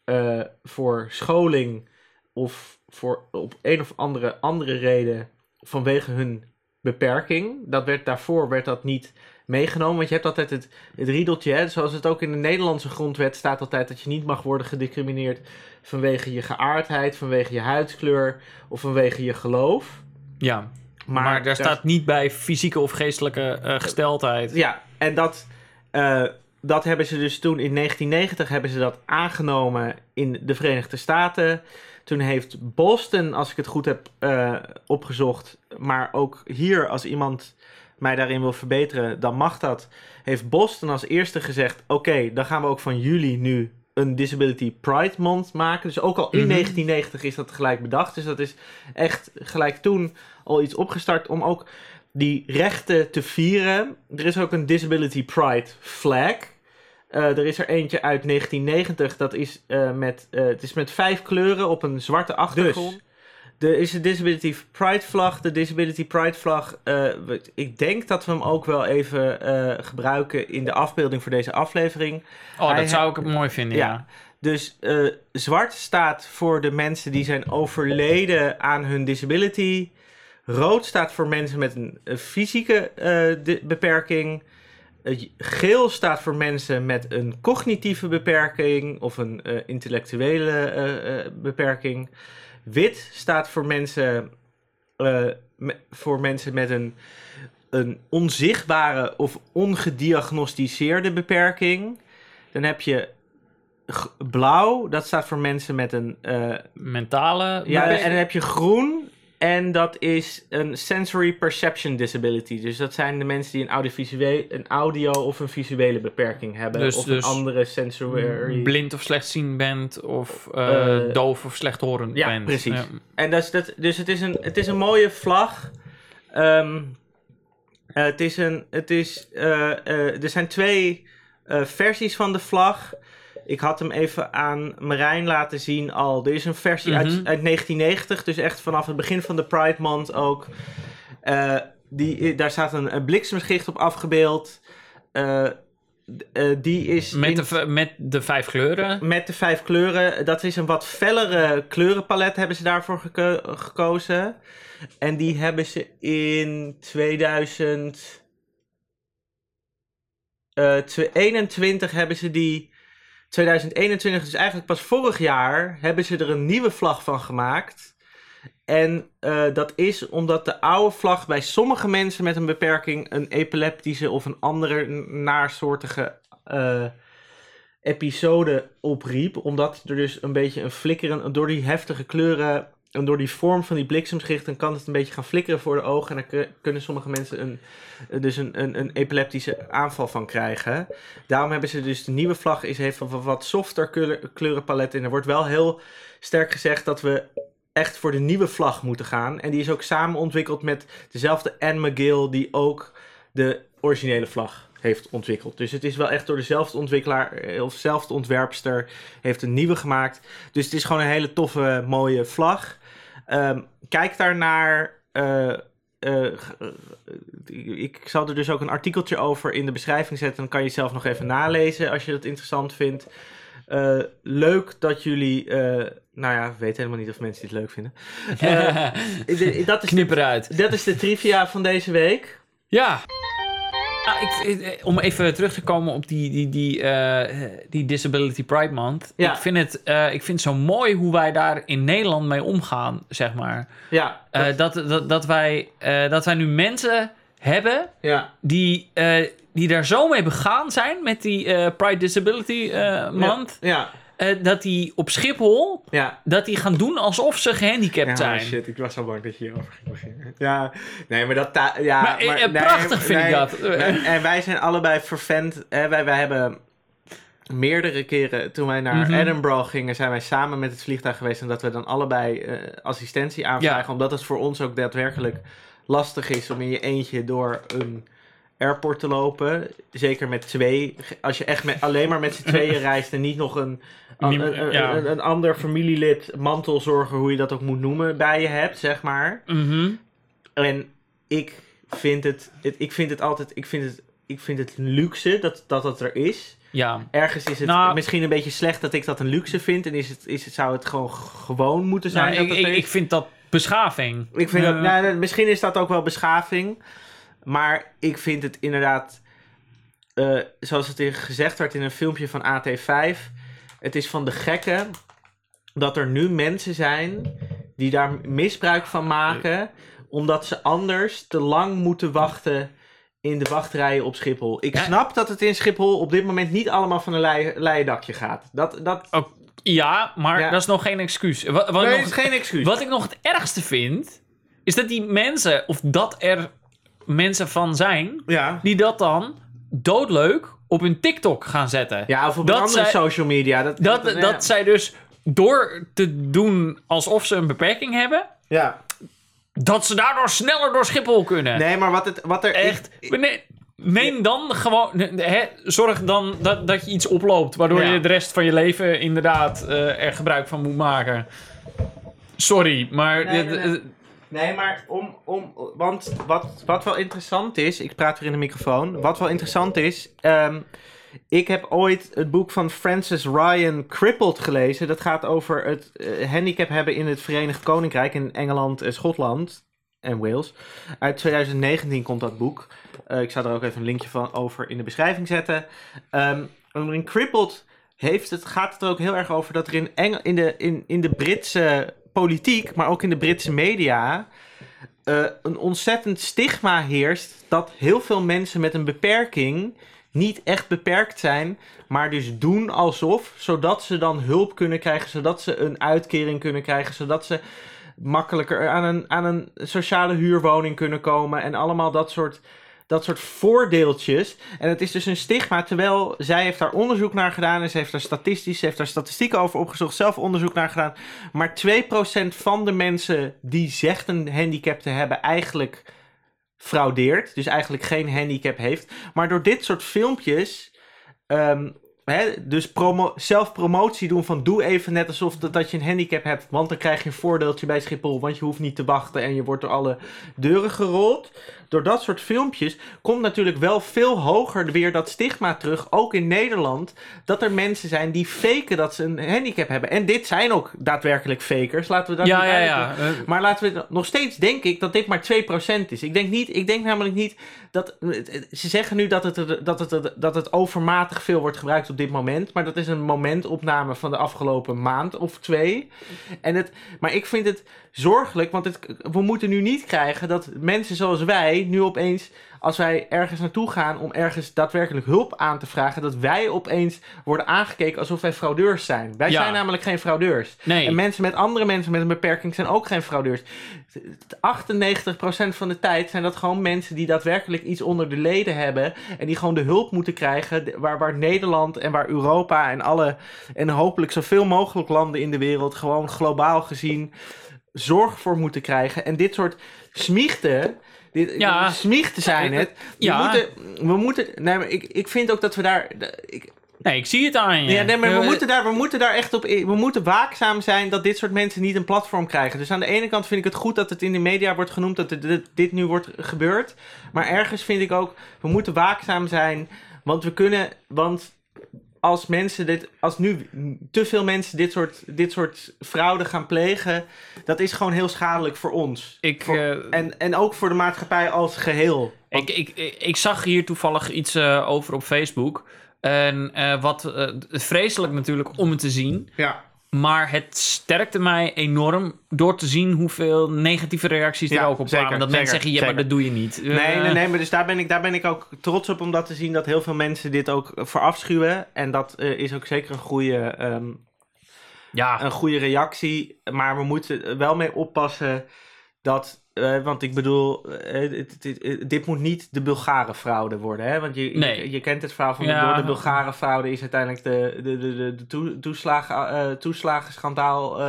eh, voor scholing of voor op een of andere, andere reden vanwege hun beperking. Dat werd, daarvoor werd dat niet meegenomen, want je hebt altijd het, het riedeltje, zoals het ook in de Nederlandse grondwet staat altijd dat je niet mag worden gediscrimineerd vanwege je geaardheid, vanwege je huidskleur of vanwege je geloof. Ja, maar, daar staat niet bij fysieke of geestelijke eh, gesteldheid. Ja, en dat, eh, dat hebben ze dus toen in 1990 hebben ze dat aangenomen in de Verenigde Staten. Toen heeft Boston, als ik het goed heb eh, opgezocht, maar ook hier als iemand mij daarin wil verbeteren, dan mag dat. Heeft Boston als eerste gezegd: oké, dan gaan we ook van juli nu een Disability Pride Month maken. Dus ook al in Mhm. 1990 is dat gelijk bedacht. Dus dat is echt gelijk toen al iets opgestart om ook die rechten te vieren. Er is ook een Disability Pride Flag. Eh, er is er eentje uit 1990. Dat is, eh, met, eh, het is met vijf kleuren op een zwarte achtergrond. Er is een Disability Pride vlag. De Disability Pride vlag. eh, ik denk dat we hem ook wel even eh, gebruiken in de afbeelding voor deze aflevering. Oh, Hij dat zou ik mooi vinden, ja. Ja. Dus eh, zwart staat voor de mensen die zijn overleden aan hun disability. Rood staat voor mensen met een, fysieke beperking. Geel staat voor mensen met een cognitieve beperking of een intellectuele beperking. Wit staat voor mensen, eh, me- voor mensen met een, een onzichtbare of ongediagnosticeerde beperking. Dan heb je blauw, dat staat voor mensen met een. eh, Mentale... ja, en dan heb je groen. En dat is een sensory perception disability. Dus dat zijn de mensen die een, een audio of een visuele beperking hebben. Dus- of dus een andere sensory. blind of slechtziend bent of eh, Eh, doof of slechthorend ja, bent. precies. Ja. En dat is dat, dus het is een, het is een mooie vlag. Ehm, eh, het is een, het is, er zijn twee versies van de vlag. Ik had hem even aan Marijn laten zien al. Er is een versie uit, Mhm. uit 1990, dus echt vanaf het begin van de Pride Month ook. Eh, die, daar staat een, een bliksemschicht op afgebeeld. Eh, eh, die is Met, in- de, met de vijf kleuren. met de vijf kleuren. Dat is een wat fellere kleurenpalet hebben ze daarvoor geko- gekozen. En die hebben ze in 2000... eh, 21 hebben ze die... 2021, dus eigenlijk pas vorig jaar, hebben ze er een nieuwe vlag van gemaakt. En eh, dat is omdat de oude vlag bij sommige mensen met een beperking een epileptische of een andere naarsoortige eh, episode opriep. Omdat er dus een beetje een flikkeren, door die heftige kleuren en door die vorm van die bliksemschichten kan het een beetje gaan flikkeren voor de ogen. En daar ku- kunnen sommige mensen een, dus een, een, een epileptische aanval van krijgen. Daarom hebben ze dus de nieuwe vlag is, heeft een wat softer kleur- kleurenpalet. En er wordt wel heel sterk gezegd dat we echt voor de nieuwe vlag moeten gaan. En die is ook samen ontwikkeld met dezelfde Anne McGill die ook de originele vlag heeft ontwikkeld. Dus het is wel echt door dezelfde ontwikkelaar eh, of dezelfde ontwerpster heeft een nieuwe gemaakt. Dus het is gewoon een hele toffe, mooie vlag. Ehm, kijk daarnaar. eh eh, g- eh, ik zal er dus ook een artikeltje over in de beschrijving zetten. Dan kan je zelf nog even nalezen als je dat interessant vindt. Eh, leuk dat jullie. eh, nou ja, ik weet helemaal niet of mensen dit leuk vinden. Eh, de- dat, is Knip eruit. dat is de trivia van deze week. Ja. Ja, ik, ik- om even terug te komen op die, die, die, eh, die Disability Pride Month. Ja. Ik, vind het, eh, ik vind het zo mooi hoe wij daar in Nederland mee omgaan, zeg maar. Ja, Eh, dat, dat, dat, wij, eh, dat wij nu mensen hebben ja, die, eh, die daar zo mee begaan zijn met die eh, Pride Disability eh, Month. ja, eh, dat die op Schiphol, ja. dat die gaan doen alsof ze gehandicapt Ja, zijn. shit, ik was zo bang dat je hierover ging beginnen. Ja, nee, maar dat... ja, Maar, eh, maar, eh, nee, prachtig vind ik dat. nee, en wij zijn allebei vervent. Hè, wij, wij hebben... meerdere keren toen wij naar Mhm. Edinburgh gingen, zijn wij samen met het vliegtuig geweest. En dat we dan allebei assistentie aanvragen. Ja. Omdat het voor ons ook daadwerkelijk lastig is om in je eentje door een airport te lopen. Zeker met twee. Als je echt met, alleen maar met z'n tweeën reist en niet nog een, een, Niem- een, ja. een, een ander familielid, mantelzorger, hoe je dat ook moet noemen, bij je hebt, zeg maar. Mhm. En ik vind het, het, ik vind het altijd, ik vind het, ik vind het luxe dat, dat het er is. Ja. Ergens is het Nou- misschien een beetje slecht dat ik dat een luxe vind. En is het, is het, zou het gewoon gewoon moeten zijn. Nou, dat ik, ik vind dat beschaving. Ik vind dat, Eh, nou, misschien is dat ook wel beschaving. Maar ik vind het inderdaad, eh, zoals het gezegd werd in een filmpje van AT5. Het is van de gekken dat er nu mensen zijn die daar misbruik van maken. Omdat ze anders te lang moeten wachten in de wachtrijen op Schiphol. Ik snap dat het in Schiphol op dit moment niet allemaal van een lei- leien dakje gaat. Dat, dat, Ja, maar Ja. dat is nog geen excuus. Wat, wat, nee, nog, het is geen excuus. wat ik nog het ergste vind, is dat die mensen, of dat er mensen van zijn, Ja. die dat dan doodleuk op hun TikTok gaan zetten. Ja, of op Dat een andere zij- social media. Dat, Dat, ja. dat zij dus door te doen alsof ze een beperking hebben, Ja. dat ze daardoor sneller door Schiphol kunnen. Nee, maar wat, het, wat er... Echt. ik- Nee, neem dan gewoon. Hè, zorg dan dat, dat je iets oploopt. Waardoor Ja. je de rest van je leven inderdaad eh, er gebruik van moet maken. Sorry, maar. Nee, nee, nee. Maar om, om, want wat, wat wel interessant is, ik praat weer in de microfoon. Wat wel interessant is, ehm, ik heb ooit het boek van Francis Ryan Crippled gelezen. Dat gaat over het eh, handicap hebben in het Verenigd Koninkrijk, in Engeland en Schotland en Wales. Uit 2019 komt dat boek. Eh, ik zal er ook even een linkje van over in de beschrijving zetten. En in Crippled heeft het, gaat het er ook heel erg over dat er in, in, de, in, in de Britse politiek, maar ook in de Britse media, eh, een ontzettend stigma heerst dat heel veel mensen met een beperking niet echt beperkt zijn, maar dus doen alsof, zodat ze dan hulp kunnen krijgen, zodat ze een uitkering kunnen krijgen, zodat ze makkelijker aan een, aan een sociale huurwoning kunnen komen en allemaal dat soort, dat soort voordeeltjes. En het is dus een stigma, terwijl zij heeft daar onderzoek naar gedaan en ze heeft daar statistisch, ze heeft daar statistieken over opgezocht, zelf onderzoek naar gedaan. Maar 2% van de mensen die zegt een handicap te hebben eigenlijk fraudeert, dus eigenlijk geen handicap heeft. Maar door dit soort filmpjes ehm, hè, dus promo zelfpromotie doen van doe even net alsof dat, dat je een handicap hebt, want dan krijg je een voordeeltje bij Schiphol, want je hoeft niet te wachten en je wordt door alle deuren gerold. Door dat soort filmpjes komt natuurlijk wel veel hoger weer dat stigma terug, ook in Nederland, dat er mensen zijn die faken dat ze een handicap hebben. En dit zijn ook daadwerkelijk fakers, laten we dat ja, niet ja, ja. Eh, Maar laten we nog steeds denk ik dat dit maar 2% is. Ik denk, niet, ik denk namelijk niet dat. Ze zeggen nu dat het, dat, het, dat het overmatig veel wordt gebruikt op dit moment. Maar dat is een momentopname van de afgelopen maand of twee. En het, maar ik vind het zorgelijk, want het, we moeten nu niet krijgen dat mensen zoals wij nu opeens. Als wij ergens naartoe gaan om ergens daadwerkelijk hulp aan te vragen, dat wij opeens worden aangekeken alsof wij fraudeurs zijn. Wij Ja. zijn namelijk geen fraudeurs. nee. En mensen met andere mensen met een beperking zijn ook geen fraudeurs. 98% van de tijd zijn dat gewoon mensen die daadwerkelijk iets onder de leden hebben. En die gewoon de hulp moeten krijgen. Waar, waar Nederland en waar Europa en alle. En hopelijk zoveel mogelijk landen in de wereld. gewoon globaal gezien. Zorg voor moeten krijgen. En dit soort smiechten. Dit, Ja. Smiechten zijn het. We Ja. moeten. We moeten nee, maar ik, ik vind ook dat we daar. Ik, nee, ik zie het aan je. ja, nee, maar we Eh, moeten, daar, we moeten daar echt op. We moeten waakzaam zijn dat dit soort mensen niet een platform krijgen. Dus aan de ene kant vind ik het goed dat het in de media wordt genoemd dat dit, dit nu wordt gebeurd. Maar ergens vind ik ook, we moeten waakzaam zijn. Want we kunnen. Want als mensen dit. Als nu te veel mensen dit soort, dit soort fraude gaan plegen. Dat is gewoon heel schadelijk voor ons. Ik, Voor- eh, En, en ook voor de maatschappij als geheel. Ik, ik, ik, ik zag hier toevallig iets eh, over op Facebook. En eh, wat vreselijk natuurlijk om het te zien. Ja. Maar het sterkte mij enorm door te zien hoeveel negatieve reacties er Ja, ook op zeker, kwamen. Dat zeker, mensen zeggen, ja, maar dat doe je niet. Nee, Eh, nee, nee, maar dus daar ben, ik, daar ben ik ook trots op om dat te zien dat heel veel mensen dit ook verafschuwen. En dat eh, is ook zeker een goede, ehm, Ja, een goede reactie. Maar we moeten er wel mee oppassen dat eh, want ik bedoel, eh, dit moet niet de Bulgare fraude worden, hè? Want je, Nee. je, je kent het verhaal van Ja. de, door de Bulgare fraude is uiteindelijk de, de, de, de, de toe- toeslagen, eh, toeslagenschandaal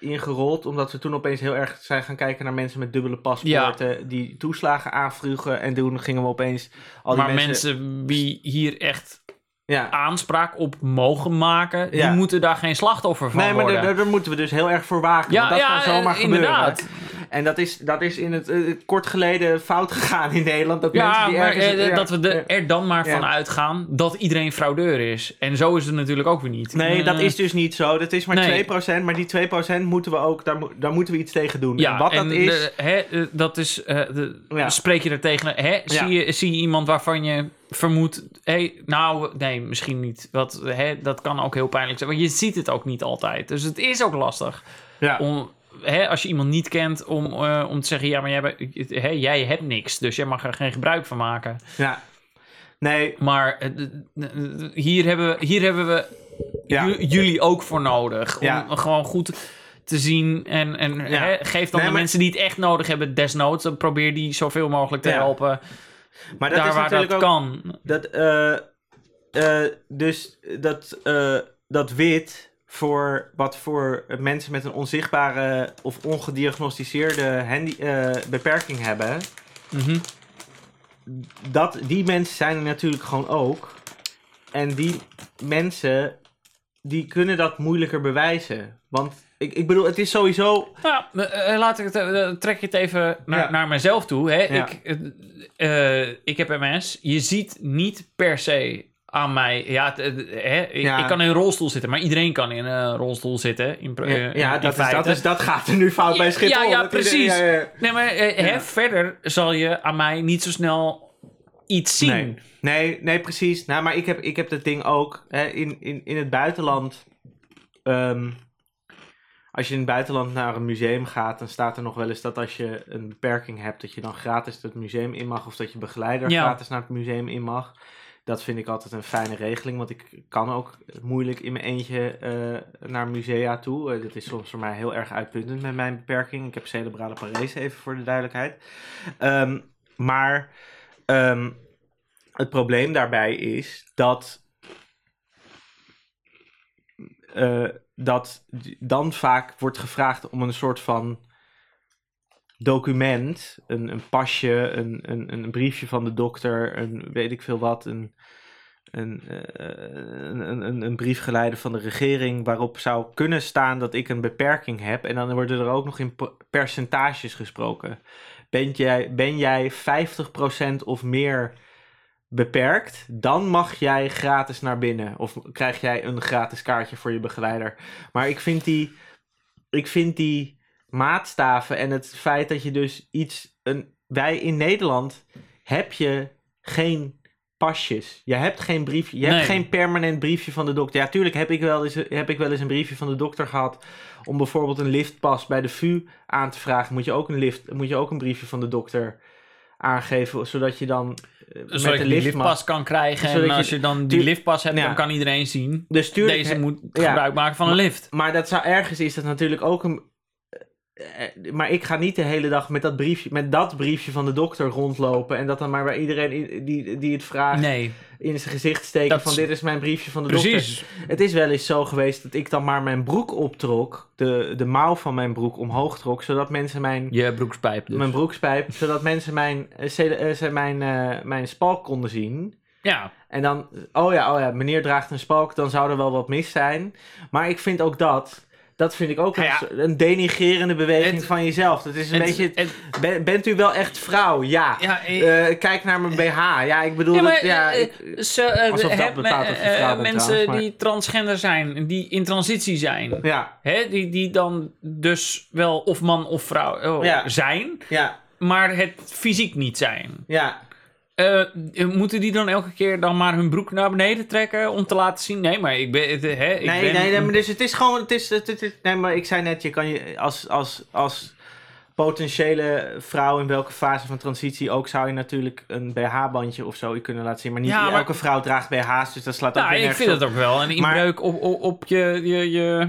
ingerold. Omdat ze toen opeens heel erg zijn gaan kijken naar mensen met dubbele paspoorten die toeslagen aanvroegen. En toen gingen we opeens al die maar mensen... mensen wie hier echt ja. aanspraak op mogen maken, Ja. die moeten daar geen slachtoffer van Nee, maar worden. daar, daar moeten we dus heel erg voor waken. ja, want dat ja, kan zomaar eh, gebeuren. En dat is, dat is in het eh, kort geleden fout gegaan in Nederland. Dat mensen Ja, die maar ergens... eh, ja, dat we er dan maar van uitgaan dat iedereen fraudeur is. En zo is het natuurlijk ook weer niet. Nee, dat Eh, is dus niet zo. Dat is maar Nee. 2%. Maar die 2% moeten we ook, daar, daar moeten we iets tegen doen. Ja, en wat dat is... de- hè, dat is, de, Ja. spreek je er tegen, hè, zie, je, zie je iemand waarvan je vermoedt, hé, nou, nee, misschien niet. Wat, hè, dat kan ook heel pijnlijk zijn, maar je ziet het ook niet altijd. Dus het is ook lastig ja. om, hè, als je iemand niet kent, om, eh, om te zeggen, ja, maar jij, bent- hè, jij hebt niks, dus jij mag er geen gebruik van maken. ja. Nee, Maar eh, hier hebben we, hier hebben we Ja. jullie ook voor nodig. Om Ja. gewoon goed te zien. En, en Ja. hè, geef dan Nee, de maar- mensen die het echt nodig hebben, desnoods. Dan probeer die zoveel mogelijk te helpen. maar dat daar is waar natuurlijk dat ook... kan. Dat, eh, dus dat, dat wit voor wat voor mensen met een onzichtbare of ongediagnosticeerde handi- eh, beperking hebben, Mhm. dat, die mensen zijn er natuurlijk gewoon ook. En die mensen, die kunnen dat moeilijker bewijzen. Want ik, ik bedoel, het is sowieso... Nou, laat ik het, trek je het even naar, Ja. naar mezelf toe. Hè? Ja. Ik, eh, eh, ik heb MS. Je ziet niet per se aan mij. Ja, hè? Ik, Ja. ik kan in een rolstoel zitten, maar iedereen kan in een rolstoel zitten. In, Ja, eh, ja in dat, is, dat, feite. is, dat gaat er nu fout bij Schiphol. ja, ja, precies. Nee, maar eh, hè, verder zal je aan mij niet zo snel iets zien. Nee, nee, nee, precies. Nou, maar ik heb, ik heb dat ding ook hè, in, in, in het buitenland. ehm, als je in het buitenland naar een museum gaat, dan staat er nog wel eens dat als je een beperking hebt, dat je dan gratis het museum in mag. Of dat je begeleider gratis naar het museum in mag. Dat vind ik altijd een fijne regeling, want ik kan ook moeilijk in mijn eentje eh, naar musea toe. Eh, dat is soms voor mij heel erg uitpuntend met mijn beperking. Ik heb cerebrale parese, even voor de duidelijkheid. Ehm, maar ehm, het probleem daarbij is dat, eh, dat dan vaak wordt gevraagd om een soort van document, een, een pasje, een, een, een briefje van de dokter, een weet ik veel wat, een, een, eh, een, een, een, een briefgeleide van de regering waarop zou kunnen staan dat ik een beperking heb. En dan worden er ook nog in per- percentages gesproken. Ben jij, ben jij 50% of meer beperkt, dan mag jij gratis naar binnen. Of krijg jij een gratis kaartje voor je begeleider. Maar ik vind die, ik vind die maatstaven en het feit dat je dus iets... Een, wij in Nederland heb je geen pasjes. Je hebt geen briefje. Je Nee. hebt geen permanent briefje van de dokter. Ja, tuurlijk heb ik, wel eens, heb ik wel eens een briefje van de dokter gehad... om bijvoorbeeld een liftpas bij de VU aan te vragen. Moet je ook een, lift, moet je ook een briefje van de dokter aangeven... zodat je dan eh, met de lift liftpas kan krijgen. Zodat en als je dan die liftpas hebt, Ja. dan kan iedereen zien. Dus tuurlijk, Deze moet ja. gebruik maken van een lift. Maar dat zou ergens is dat natuurlijk ook een. Eh, Maar ik ga niet de hele dag met dat briefje, met dat briefje van de dokter rondlopen. En dat dan maar bij iedereen die, die het vraagt Nee, in zijn gezicht steken Dat van dit is mijn briefje van de dokter. precies. Het is wel eens zo geweest dat ik dan maar mijn broek optrok. De, de mouw van mijn broek omhoog trok. Zodat mensen mijn, Je broekspijp dus. mijn broekspijp, zodat mensen mijn, eh, eh, ze- mijn, mijn spalk konden zien. Ja, En dan, oh ja, oh ja, meneer draagt een spalk, dan zou er wel wat mis zijn. Maar ik vind ook dat, dat vind ik ook een, Ja, ja. soort- een denigrerende beweging Het- van jezelf. Dat is een het- beetje, het- ben- bent u wel echt vrouw? Ja. ja, eh, Eh, kijk naar mijn BH. Ja, ik bedoel, Ja, dat, ja, eh, ik- ze, eh, alsof dat heb- bepaalt of je eh, vrouw eh, bent mensen trouwens, maar- die transgender zijn, die in transitie zijn, ja, hè, die, die dan dus wel of man of vrouw oh, Ja. zijn, ja, maar het fysiek niet zijn. ja. Eh, moeten die dan elke keer dan maar hun broek naar beneden trekken om te laten zien? Nee, maar ik ben. het, Hè, ik Nee, ben nee, nee, maar dus het is gewoon, het is, het, het- het- nee, maar ik zei net, je kan je als, als, als potentiële vrouw in welke fase van transitie ook, zou je natuurlijk een BH-bandje of zo kunnen laten zien. Maar niet Ja, maar- elke vrouw draagt BH's, dus dat slaat ook Nou, weer ik nergens vind op. het ook wel een inbreuk op, op, op je, je, je.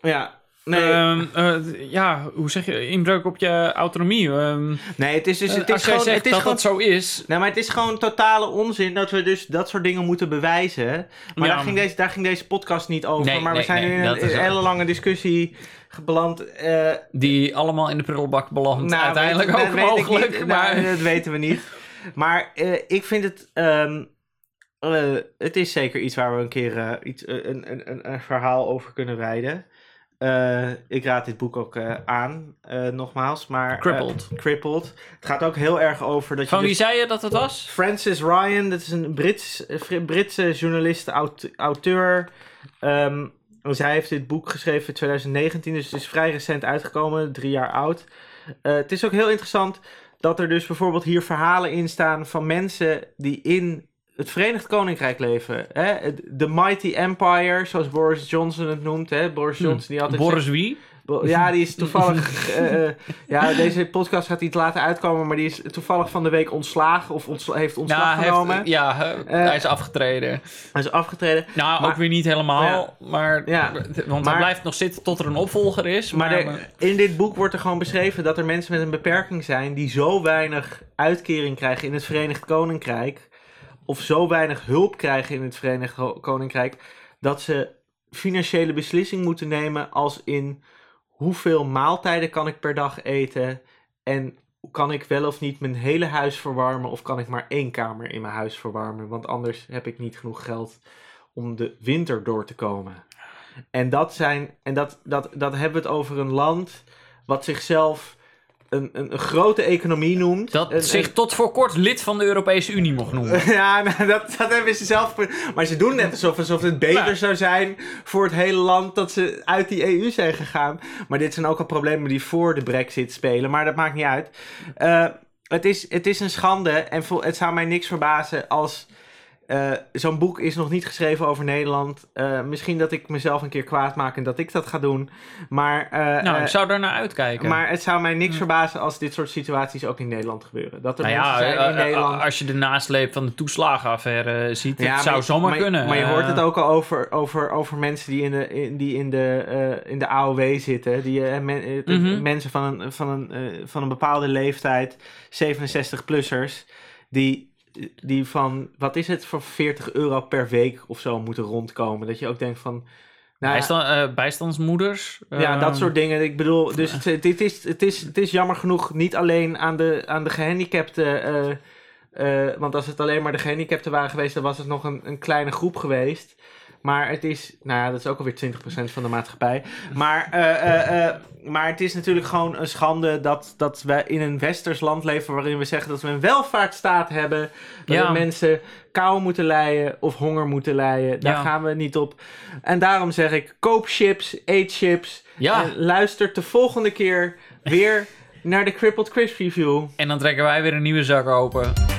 Ja, Nee. Ehm, eh, ja, hoe zeg je? Inbreuk op je autonomie. Ehm, Nee, het is dus... eh, Het is als jij gewoon, zegt het is dat gewoon dat zo is... Nee, maar het is gewoon totale onzin dat we dus dat soort dingen moeten bewijzen. Maar Ja. daar, ging deze, daar ging deze podcast niet over. Nee, maar nee, we zijn nee, nu in een, hele lange discussie beland. eh, Die allemaal in de prullenbak belandt. nou, uiteindelijk weet- ook dat weet ik mogelijk. niet. maar... Nou, dat weten we niet. Maar eh, ik vind het... ehm, eh, het is zeker iets waar we een keer iets, een, een, een, een verhaal over kunnen wijden. Eh, ik raad dit boek ook eh, aan, eh, nogmaals. Maar, Crippled. Crippled. Het gaat ook heel erg over dat je Van wie dus- zei je dat het was? Francis Ryan, dat is een Brits, Britse journalist, aut- auteur. Ehm, zij heeft dit boek geschreven in 2019, dus het is vrij recent uitgekomen, drie jaar oud. Het is ook heel interessant dat er dus bijvoorbeeld hier verhalen in staan van mensen die in het Verenigd Koninkrijk leven. Hè? The Mighty Empire, zoals Boris Johnson het noemt. Hè? Boris Johnson die altijd Hm. Boris wie? Ja, die is toevallig. eh, eh, ja, deze podcast gaat iets later uitkomen, maar die is toevallig van de week ontslagen of ontsla- heeft ontslag Nou, genomen. heeft- ja, Eh, hij is afgetreden. Hij is afgetreden. Nou, maar- ook weer niet helemaal. Maar, Ja. want Maar- hij blijft nog zitten tot er een opvolger is. Maar Maar, er- in dit boek wordt er gewoon beschreven dat er mensen met een beperking zijn die zo weinig uitkering krijgen in het Verenigd Koninkrijk. Of zo weinig hulp krijgen in het Verenigd Koninkrijk. Dat ze financiële beslissing moeten nemen als in hoeveel maaltijden kan ik per dag eten. En kan ik wel of niet mijn hele huis verwarmen. Of kan ik maar één kamer in mijn huis verwarmen. Want anders heb ik niet genoeg geld om de winter door te komen. En dat zijn, en dat, dat, dat hebben we het over een land wat zichzelf een, een, een grote economie noemt. dat zich tot voor kort lid van de Europese Unie mocht noemen. ja, nou, dat, dat hebben ze zelf. Maar ze doen net alsof, alsof het beter zou zijn voor het hele land dat ze uit die EU zijn gegaan. Maar dit zijn ook al problemen die voor de Brexit spelen. Maar dat maakt niet uit. Eh, het, is, het is een schande en het zou mij niks verbazen als. Eh, Zo'n boek is nog niet geschreven over Nederland. Eh, misschien dat ik mezelf een keer kwaad maak en dat ik dat ga doen. Maar, eh, nou, ik zou daar naar uitkijken. maar het zou mij niks verbazen als dit soort situaties ook in Nederland gebeuren. Dat er nou mensen ja, zijn in Nederland. als je de nasleep van de toeslagenaffaire ziet, Ja, het zou maar- zomaar maar, kunnen. Maar je hoort het ook al over, over, over mensen die in de, in, die in de, eh, in de AOW zitten. Die, men- Mhm. Mensen van een, van, een, eh, van een bepaalde leeftijd, 67-plussers, die, die van, wat is het, voor 40 euro per week of zo moeten rondkomen. Dat je ook denkt van... Nou, bijstand- eh, bijstandsmoeders. ja, dat soort dingen. Ik bedoel, dus het, dit is, het, is, het is jammer genoeg niet alleen aan de, aan de gehandicapten. eh, eh, want als het alleen maar de gehandicapten waren geweest, dan was het nog een, een kleine groep geweest. Maar het is, nou ja, dat is ook alweer 20% van de maatschappij. Maar, eh, eh, eh, maar het is natuurlijk gewoon een schande dat, dat we in een westers land leven waarin we zeggen dat we een welvaartsstaat hebben. Waarin Ja. mensen kou moeten lijden of honger moeten lijden. Daar Ja. gaan we niet op. En daarom zeg ik, koop chips, eet chips. Ja. En luister de volgende keer weer naar de Crippled Crisp Review. En dan trekken wij weer een nieuwe zak open.